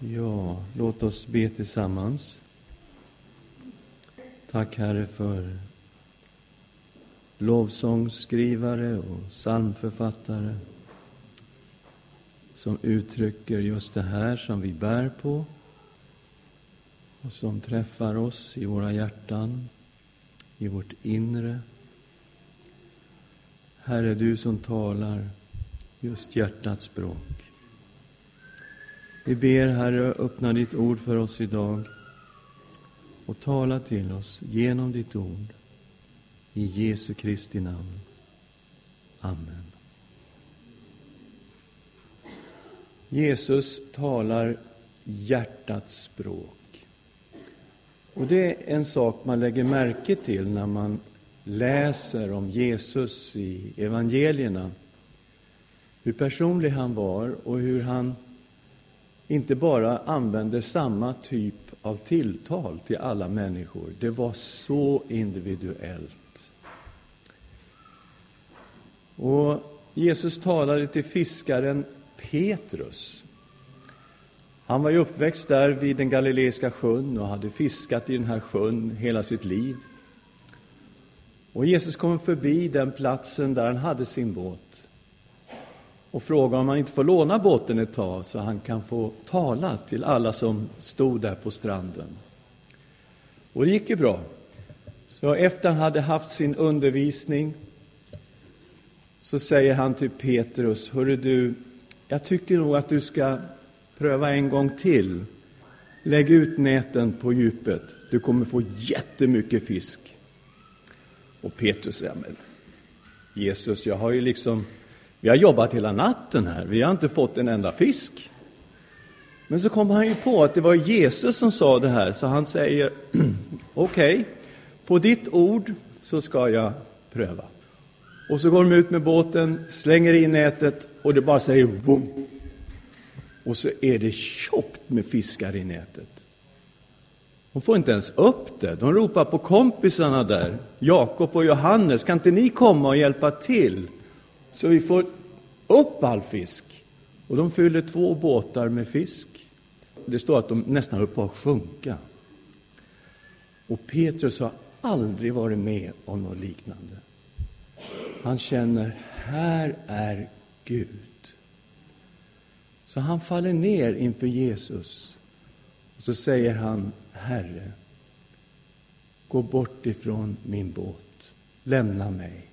Ja, låt oss be tillsammans. Tack, Herre, för lovsångsskrivare och psalmförfattare som uttrycker just det här som vi bär på och som träffar oss i våra hjärtan, i vårt inre. Herre, du som talar just hjärtats språk. Vi ber, Herre, öppna ditt ord för oss idag och tala till oss genom ditt ord. I Jesu Kristi namn. Amen. Jesus talar hjärtats språk. Och Det är en sak man lägger märke till när man läser om Jesus i evangelierna. Hur personlig han var och hur han inte bara använde samma typ av tilltal till alla människor. Det var så individuellt. Och Jesus talade till fiskaren Petrus. Han var ju uppväxt där vid den galileiska sjön och hade fiskat i den här sjön hela sitt liv. Och Jesus kom förbi den platsen där han hade sin båt och frågade om han inte får låna båten ett tag så han kan få tala till alla som stod där på stranden. Och det gick ju bra. Så efter han hade haft sin undervisning så säger han till Petrus, hörru du, jag tycker nog att du ska pröva en gång till. Lägg ut näten på djupet, du kommer få jättemycket fisk. Och Petrus säger, men Jesus, jag har ju liksom vi har jobbat hela natten här, vi har inte fått en enda fisk. Men så kom han ju på att det var Jesus som sa det här, så han säger okej, okay, på ditt ord så ska jag pröva. Och så går de ut med båten, slänger in nätet och det bara säger boom. Och så är det tjockt med fiskar i nätet. De får inte ens upp det. De ropar på kompisarna där, Jakob och Johannes, kan inte ni komma och hjälpa till? Så vi får upp all fisk. Och de fyller två båtar med fisk. Det står att de nästan höll på att sjunka. Och Petrus har aldrig varit med om något liknande. Han känner, här är Gud. Så han faller ner inför Jesus. Och så säger han, Herre, gå bort ifrån min båt, lämna mig.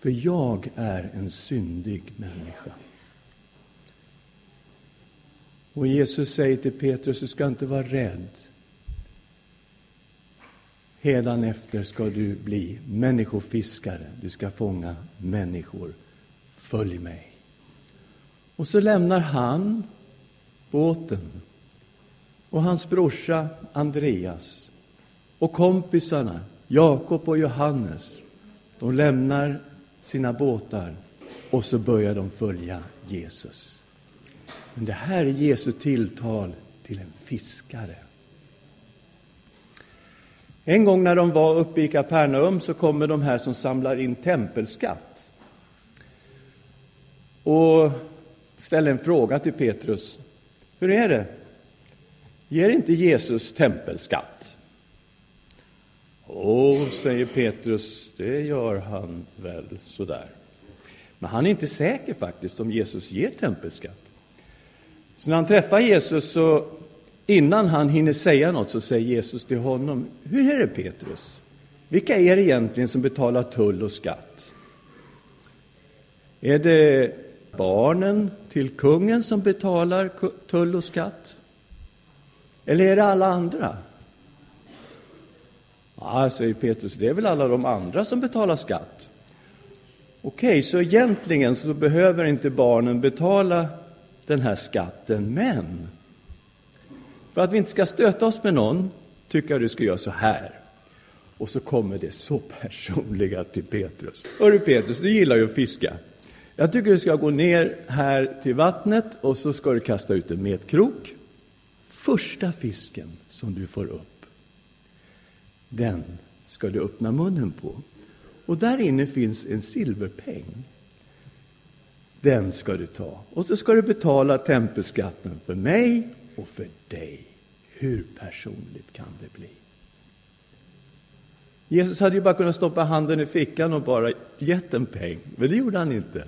För jag är en syndig människa. Och Jesus säger till Petrus, du ska inte vara rädd. efter ska du bli människofiskare, du ska fånga människor. Följ mig. Och så lämnar han båten och hans brorsa Andreas och kompisarna Jakob och Johannes. De lämnar sina båtar och så börjar de följa Jesus. Men det här är Jesu tilltal till en fiskare. En gång när de var uppe i Kapernaum så kommer de här som samlar in tempelskatt och ställer en fråga till Petrus. Hur är det? Ger inte Jesus tempelskatt? Åh, säger Petrus, det gör han väl sådär. Men han är inte säker faktiskt om Jesus ger tempelskatt. Så när han träffar Jesus, så innan han hinner säga något, så säger Jesus till honom, hur är det Petrus? Vilka är det egentligen som betalar tull och skatt? Är det barnen till kungen som betalar tull och skatt? Eller är det alla andra? Ja, säger Petrus, det är väl alla de andra som betalar skatt. Okej, okay, så egentligen så behöver inte barnen betala den här skatten, men för att vi inte ska stöta oss med någon tycker jag du ska göra så här. Och så kommer det så personliga till Petrus. Hörru Petrus, du gillar ju att fiska. Jag tycker du ska gå ner här till vattnet och så ska du kasta ut en metkrok. Första fisken som du får upp den ska du öppna munnen på. Och där inne finns en silverpeng. Den ska du ta. Och så ska du betala tempelskatten för mig och för dig. Hur personligt kan det bli? Jesus hade ju bara kunnat stoppa handen i fickan och bara gett en peng, men det gjorde han inte.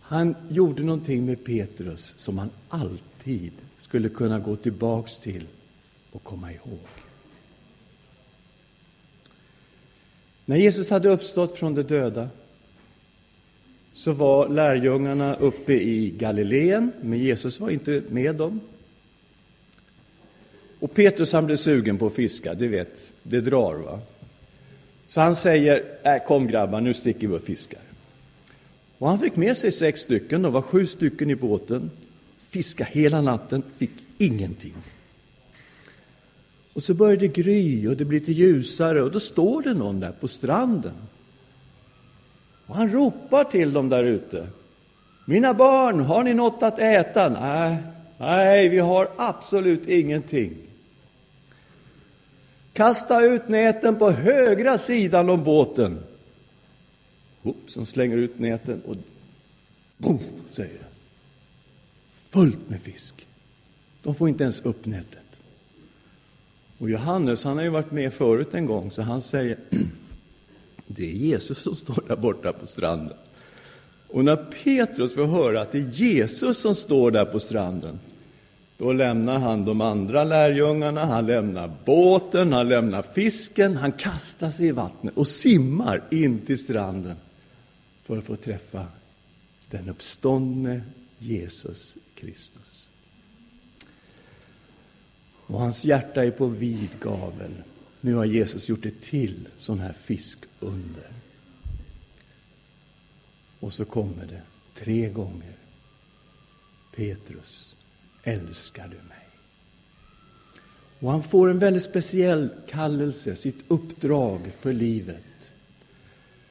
Han gjorde någonting med Petrus som han alltid skulle kunna gå tillbaks till och komma ihåg. När Jesus hade uppstått från de döda så var lärjungarna uppe i Galileen, men Jesus var inte med dem. Och Petrus han blev sugen på att fiska, det vet, det drar va. Så han säger, äh, kom grabbar, nu sticker vi och fiskar. Och han fick med sig sex stycken, de var sju stycken i båten. Fiska hela natten, fick ingenting. Och så börjar det gry och det blir lite ljusare och då står det någon där på stranden. Och han ropar till dem där ute. Mina barn, har ni något att äta? Nej, nej, vi har absolut ingenting. Kasta ut näten på högra sidan om båten. Oops, slänger ut näten och boom, säger det. Fullt med fisk. De får inte ens upp nätet. Och Johannes, han har ju varit med förut en gång, så han säger det är Jesus som står där borta på stranden. Och när Petrus får höra att det är Jesus som står där på stranden, då lämnar han de andra lärjungarna, han lämnar båten, han lämnar fisken, han kastar sig i vattnet och simmar in till stranden för att få träffa den uppståndne Jesus Kristus. Och hans hjärta är på vid gavel. Nu har Jesus gjort ett till sån här fiskunder. Och så kommer det tre gånger. Petrus, älskar du mig? Och han får en väldigt speciell kallelse, sitt uppdrag för livet.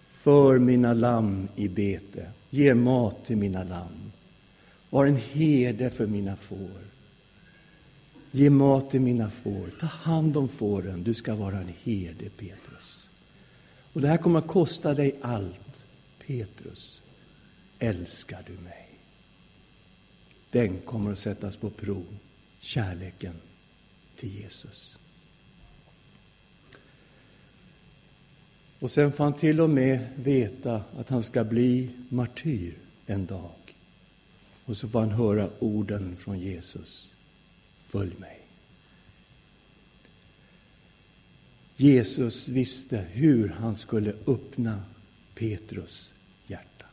För mina lamm i bete, ger mat till mina lamm. Var en herde för mina får. Ge mat till mina får, ta hand om fåren, du ska vara en herde, Petrus. Och det här kommer att kosta dig allt. Petrus, älskar du mig? Den kommer att sättas på prov, kärleken till Jesus. Och sen får han till och med veta att han ska bli martyr en dag. Och så får han höra orden från Jesus. Följ mig. Jesus visste hur han skulle öppna Petrus hjärta.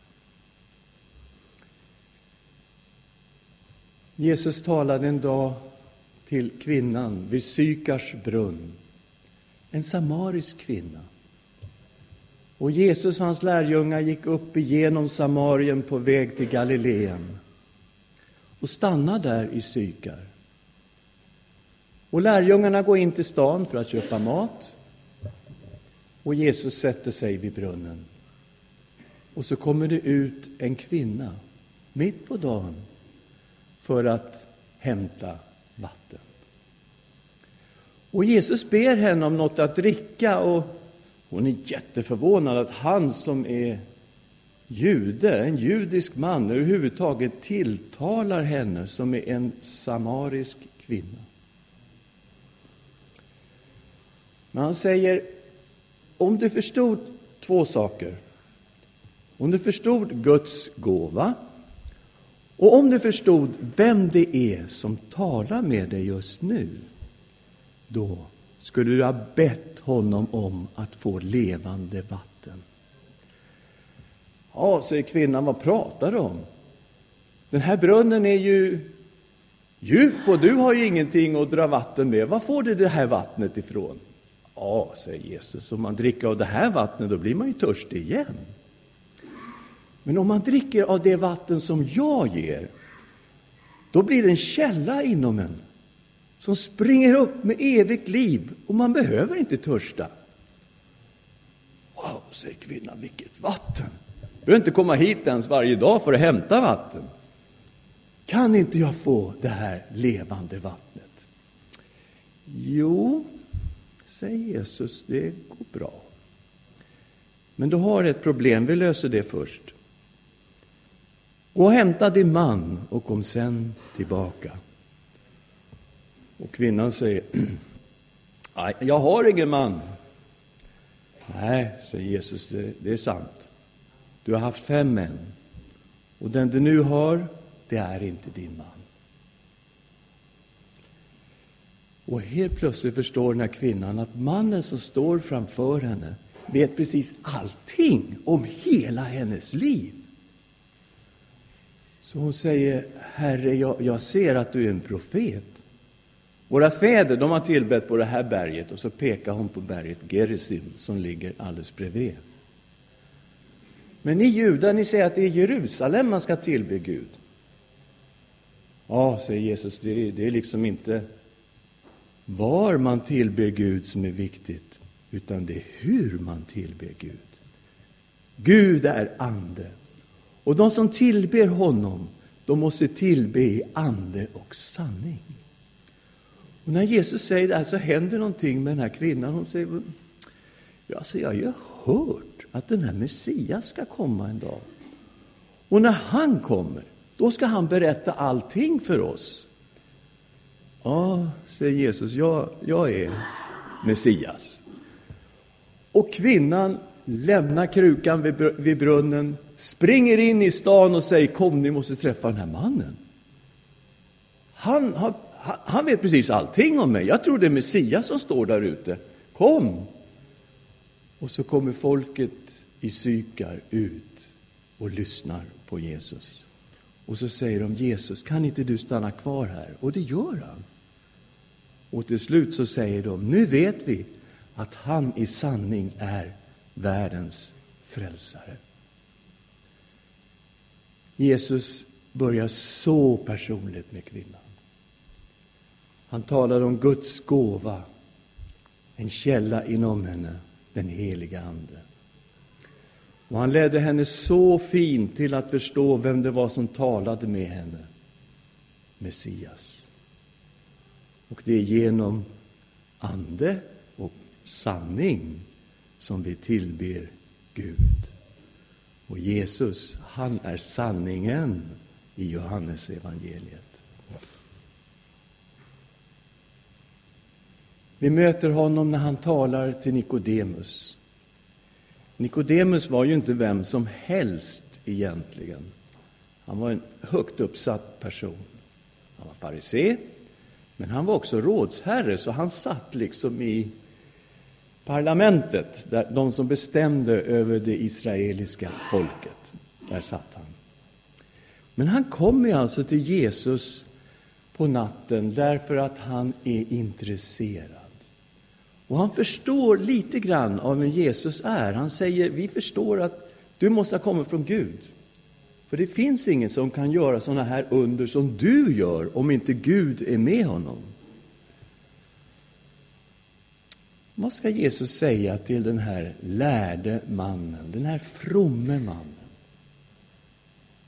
Jesus talade en dag till kvinnan vid Sykars brunn, en samarisk kvinna. Och Jesus och hans lärjungar gick upp igenom Samarien på väg till Galileen och stannade där i Sykar. Och lärjungarna går in till stan för att köpa mat. Och Jesus sätter sig vid brunnen. Och så kommer det ut en kvinna mitt på dagen för att hämta vatten. Och Jesus ber henne om något att dricka och hon är jätteförvånad att han som är jude, en judisk man, överhuvudtaget tilltalar henne som är en samarisk kvinna. Men han säger, om du förstod två saker. Om du förstod Guds gåva och om du förstod vem det är som talar med dig just nu, då skulle du ha bett honom om att få levande vatten. Ja, säger kvinnan, vad pratar du om? Den här brunnen är ju djup och du har ju ingenting att dra vatten med. Var får du det här vattnet ifrån? Ja, säger Jesus, om man dricker av det här vattnet då blir man ju törstig igen. Men om man dricker av det vatten som jag ger, då blir det en källa inom en som springer upp med evigt liv och man behöver inte törsta. Wow, säger kvinnan, vilket vatten! Du behöver inte komma hit ens varje dag för att hämta vatten. Kan inte jag få det här levande vattnet? Jo, säger Jesus, det går bra. Men du har ett problem, vi löser det först. Gå och hämta din man och kom sen tillbaka. Och kvinnan säger, Nej, jag har ingen man. Nej, säger Jesus, det, det är sant. Du har haft fem män. Och den du nu har, det är inte din man. Och helt plötsligt förstår den här kvinnan att mannen som står framför henne vet precis allting om hela hennes liv. Så hon säger, Herre, jag, jag ser att du är en profet. Våra fäder de har tillbett på det här berget och så pekar hon på berget Gerizim som ligger alldeles bredvid. Men ni judar, ni säger att det är Jerusalem man ska tillbe Gud. Ja, säger Jesus, det är, det är liksom inte var man tillber Gud som är viktigt, utan det är hur man tillber Gud. Gud är ande, och de som tillber honom, de måste tillbe i ande och sanning. Och när Jesus säger det här så händer någonting med den här kvinnan. Hon säger, ja, alltså jag har ju hört att den här Messias ska komma en dag. Och när han kommer, då ska han berätta allting för oss. Ja, säger Jesus, jag, jag är Messias. Och kvinnan lämnar krukan vid, vid brunnen, springer in i stan och säger kom, ni måste träffa den här mannen. Han, har, han vet precis allting om mig. Jag tror det är Messias som står där ute. Kom! Och så kommer folket i Sykar ut och lyssnar på Jesus. Och så säger de Jesus, kan inte du stanna kvar här? Och det gör han. Och till slut så säger de, nu vet vi att han i sanning är världens frälsare. Jesus börjar så personligt med kvinnan. Han talar om Guds gåva, en källa inom henne, den heliga Ande. Och han ledde henne så fint till att förstå vem det var som talade med henne, Messias. Och det är genom ande och sanning som vi tillber Gud. Och Jesus, han är sanningen i Johannes evangeliet. Vi möter honom när han talar till Nikodemus. Nikodemus var ju inte vem som helst egentligen. Han var en högt uppsatt person. Han var farisé, men han var också rådsherre, så han satt liksom i parlamentet, där de som bestämde över det israeliska folket. Där satt han. Men han kommer alltså till Jesus på natten därför att han är intresserad. Och han förstår lite grann av vem Jesus är. Han säger, vi förstår att du måste ha kommit från Gud. För det finns ingen som kan göra sådana här under som du gör om inte Gud är med honom. Vad ska Jesus säga till den här lärde mannen, den här fromme mannen?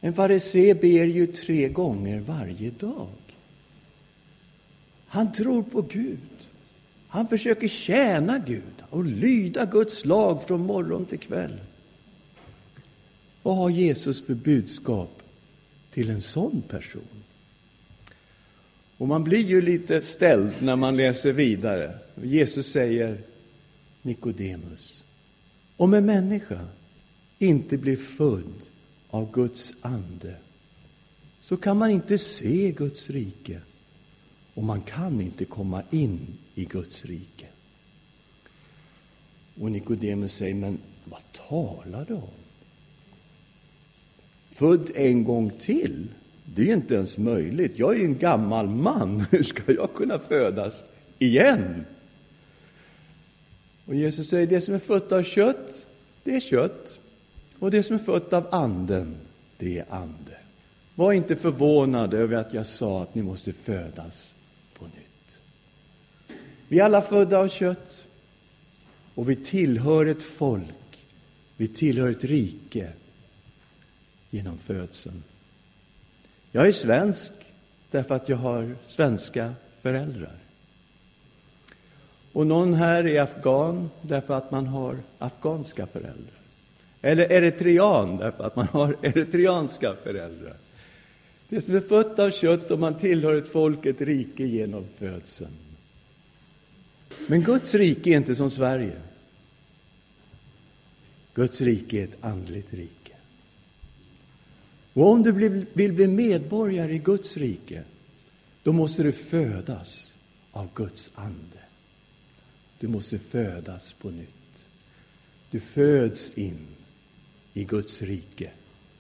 En farisé ber ju tre gånger varje dag. Han tror på Gud. Han försöker tjäna Gud och lyda Guds lag från morgon till kväll. Vad har Jesus för budskap till en sån person? Och man blir ju lite ställd när man läser vidare. Jesus säger Nikodemus, om en människa inte blir född av Guds ande så kan man inte se Guds rike och man kan inte komma in i Guds rike. Och Nikodemus säger, men vad talar du om? Född en gång till? Det är inte ens möjligt. Jag är ju en gammal man. Hur ska jag kunna födas igen? Och Jesus säger, det som är fött av kött, det är kött. Och det som är fött av anden, det är ande. Var inte förvånad över att jag sa att ni måste födas på nytt. Vi är alla födda av kött och vi tillhör ett folk, vi tillhör ett rike genom födseln. Jag är svensk därför att jag har svenska föräldrar. Och någon här är afghan därför att man har afghanska föräldrar. Eller eritrean därför att man har eritreanska föräldrar. Det som är fött av kött och man tillhör ett folk, ett rike genom födseln. Men Guds rike är inte som Sverige. Guds rike är ett andligt rike. Och om du vill bli medborgare i Guds rike, då måste du födas av Guds ande. Du måste födas på nytt. Du föds in i Guds rike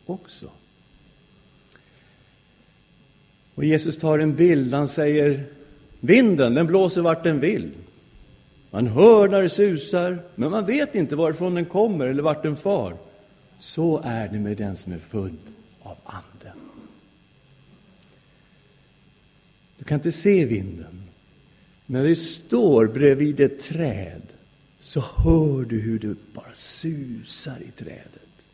också. Och Jesus tar en bild. Han säger vinden, den blåser vart den vill. Man hör när det susar, men man vet inte varifrån den kommer eller vart den far. Så är det med den som är född av Anden. Du kan inte se vinden, men när du står bredvid ett träd så hör du hur det bara susar i trädet.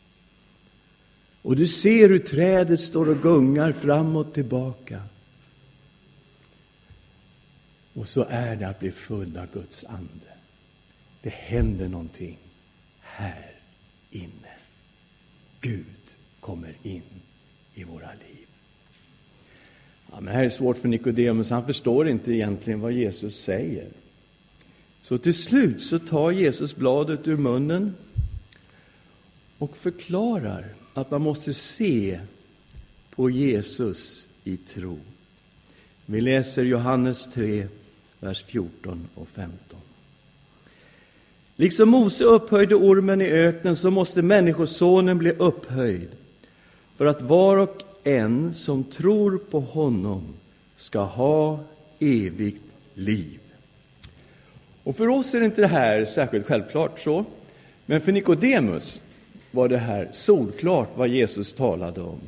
Och du ser hur trädet står och gungar fram och tillbaka. Och så är det att bli full av Guds ande. Det händer någonting här inne. Gud kommer in i våra liv. Ja, men det här är svårt för Nikodemus. Han förstår inte egentligen vad Jesus säger. Så till slut så tar Jesus bladet ur munnen och förklarar att man måste se på Jesus i tro. Vi läser Johannes 3, vers 14 och 15. Liksom Mose upphöjde ormen i öknen så måste Människosonen bli upphöjd för att var och en som tror på honom ska ha evigt liv. Och för oss är inte det här särskilt självklart så, men för Nikodemus var det här solklart vad Jesus talade om.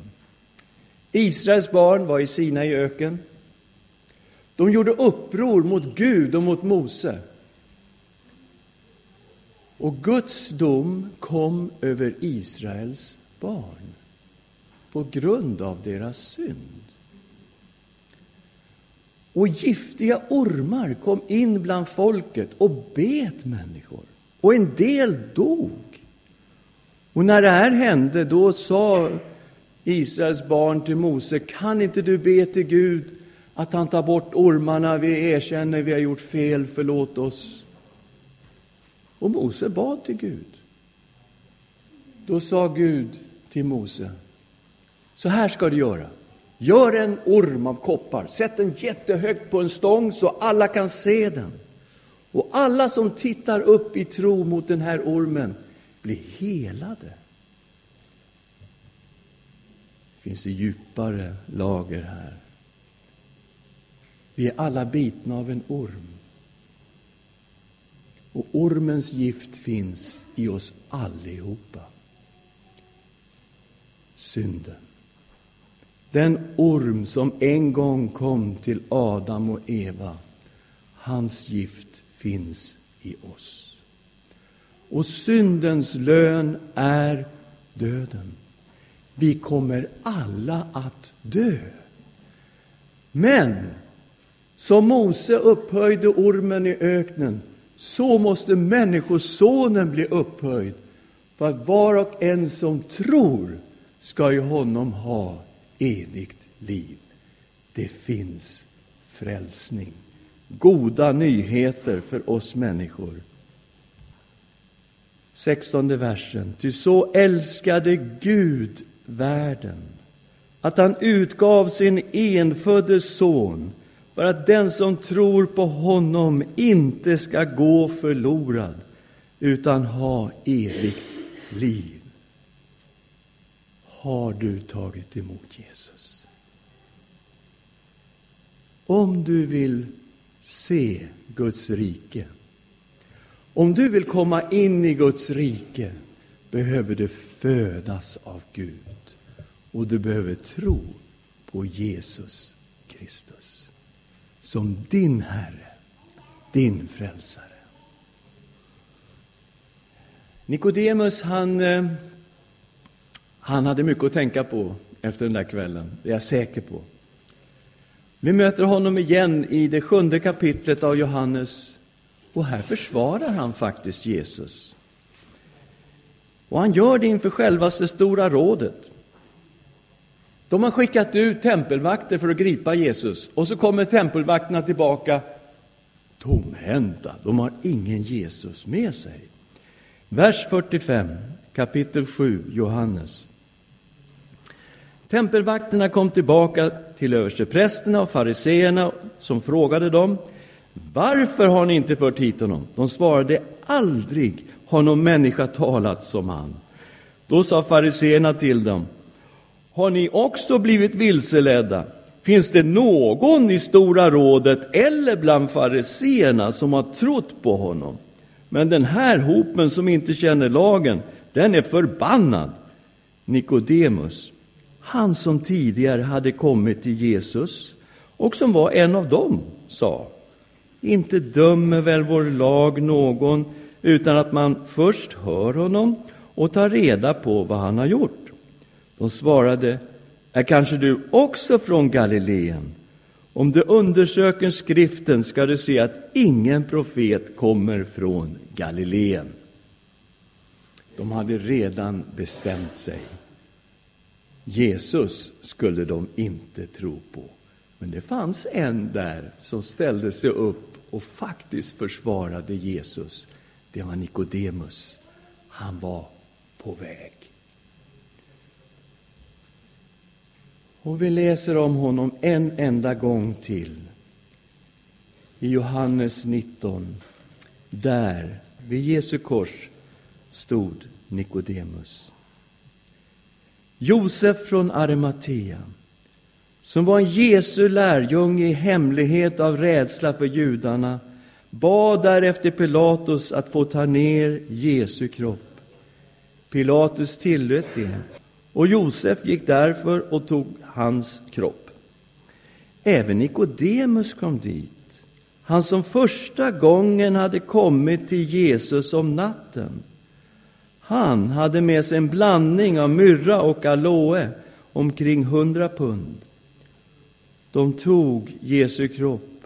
Israels barn var i Sina i öken. De gjorde uppror mot Gud och mot Mose. Och Guds dom kom över Israels barn på grund av deras synd. Och giftiga ormar kom in bland folket och bet människor. Och en del dog. Och när det här hände, då sa Israels barn till Mose, kan inte du be till Gud att han tar bort ormarna, vi erkänner vi har gjort fel, förlåt oss. Och Mose bad till Gud. Då sa Gud till Mose, så här ska du göra. Gör en orm av koppar, sätt den jättehögt på en stång så alla kan se den. Och alla som tittar upp i tro mot den här ormen blir helade. Det finns det djupare lager här. Vi är alla bitna av en orm. Och ormens gift finns i oss allihopa. Synden. Den orm som en gång kom till Adam och Eva, hans gift finns i oss. Och syndens lön är döden. Vi kommer alla att dö. Men som Mose upphöjde ormen i öknen, så måste Människosonen bli upphöjd för att var och en som tror ska i honom ha evigt liv. Det finns frälsning, goda nyheter för oss människor. 16 versen. Ty så älskade Gud världen att han utgav sin enfödde son för att den som tror på honom inte ska gå förlorad utan ha evigt liv. Har du tagit emot Jesus? Om du vill se Guds rike, om du vill komma in i Guds rike behöver du födas av Gud och du behöver tro på Jesus Kristus som din Herre, din frälsare. Nikodemus, han, eh, han hade mycket att tänka på efter den där kvällen, det är jag säker på. Vi möter honom igen i det sjunde kapitlet av Johannes och här försvarar han faktiskt Jesus. Och han gör det inför självaste Stora rådet. De har skickat ut tempelvakter för att gripa Jesus och så kommer tempelvakterna tillbaka tomhänta. De har ingen Jesus med sig. Vers 45, kapitel 7, Johannes. Tempelvakterna kom tillbaka till översteprästerna och fariseerna som frågade dem varför har ni inte fört hit honom? De svarade aldrig har någon människa talat som han. Då sa fariseerna till dem har ni också blivit vilseledda? Finns det någon i Stora rådet eller bland fariseerna som har trott på honom? Men den här hopen som inte känner lagen, den är förbannad. Nikodemus, han som tidigare hade kommit till Jesus och som var en av dem, sa Inte dömer väl vår lag någon utan att man först hör honom och tar reda på vad han har gjort. De svarade, är kanske du också från Galileen? Om du undersöker skriften ska du se att ingen profet kommer från Galileen. De hade redan bestämt sig. Jesus skulle de inte tro på. Men det fanns en där som ställde sig upp och faktiskt försvarade Jesus. Det var Nikodemus. Han var på väg. Och vi läser om honom en enda gång till i Johannes 19. Där, vid Jesu kors, stod Nikodemus. Josef från Arimatea, som var en Jesu lärjunge i hemlighet av rädsla för judarna, bad därefter Pilatus att få ta ner Jesu kropp. Pilatus tillät det, och Josef gick därför och tog hans kropp. Även Nikodemus kom dit, han som första gången hade kommit till Jesus om natten. Han hade med sig en blandning av myrra och aloe, omkring hundra pund. De tog Jesu kropp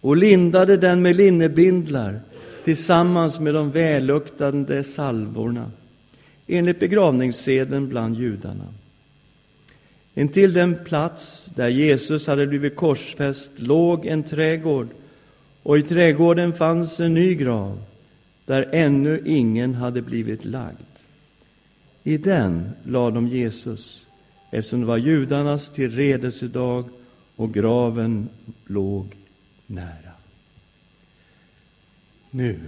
och lindade den med linnebindlar tillsammans med de välluktande salvorna, enligt begravningsseden bland judarna. Intill den plats där Jesus hade blivit korsfäst låg en trädgård, och i trädgården fanns en ny grav där ännu ingen hade blivit lagd. I den lade de Jesus, eftersom det var judarnas tillredelsedag och graven låg nära. Nu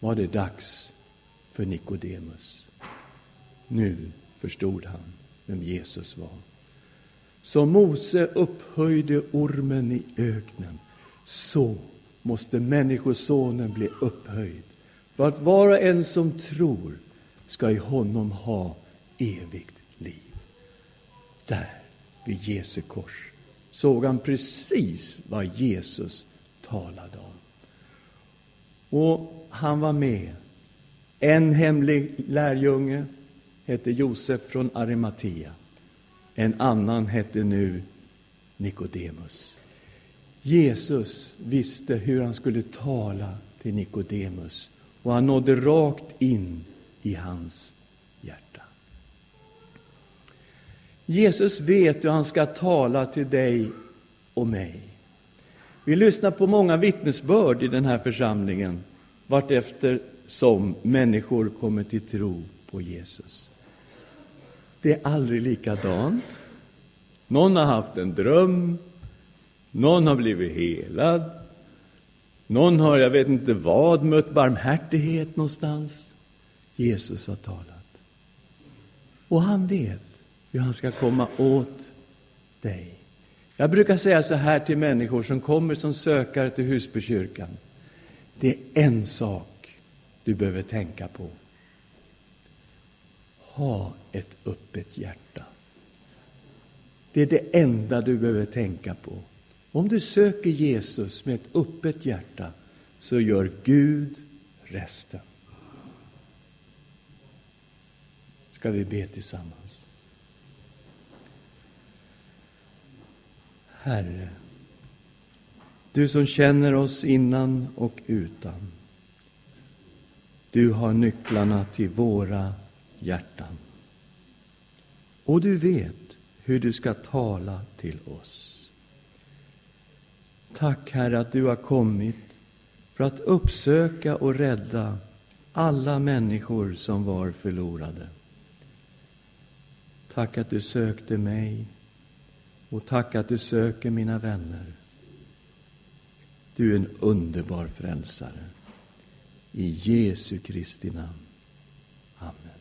var det dags för Nikodemus. Nu förstod han vem Jesus var. Som Mose upphöjde ormen i öknen, så måste Människosonen bli upphöjd för att var och en som tror ska i honom ha evigt liv. Där, vid Jesu kors, såg han precis vad Jesus talade om. Och han var med. En hemlig lärjunge hette Josef från Arimatea. En annan hette nu Nikodemus. Jesus visste hur han skulle tala till Nikodemus och han nådde rakt in i hans hjärta. Jesus vet hur han ska tala till dig och mig. Vi lyssnar på många vittnesbörd i den här församlingen vartefter som människor kommer till tro på Jesus. Det är aldrig likadant. Någon har haft en dröm, någon har blivit helad, någon har, jag vet inte vad, mött barmhärtighet någonstans. Jesus har talat. Och han vet hur han ska komma åt dig. Jag brukar säga så här till människor som kommer som sökare till Husbykyrkan. Det är en sak du behöver tänka på. Ha ett öppet hjärta. Det är det enda du behöver tänka på. Om du söker Jesus med ett öppet hjärta så gör Gud resten. Ska vi be tillsammans? Herre, du som känner oss innan och utan. Du har nycklarna till våra hjärtan. Och du vet hur du ska tala till oss. Tack, Herre, att du har kommit för att uppsöka och rädda alla människor som var förlorade. Tack att du sökte mig och tack att du söker mina vänner. Du är en underbar frälsare. I Jesu Kristi namn. Amen.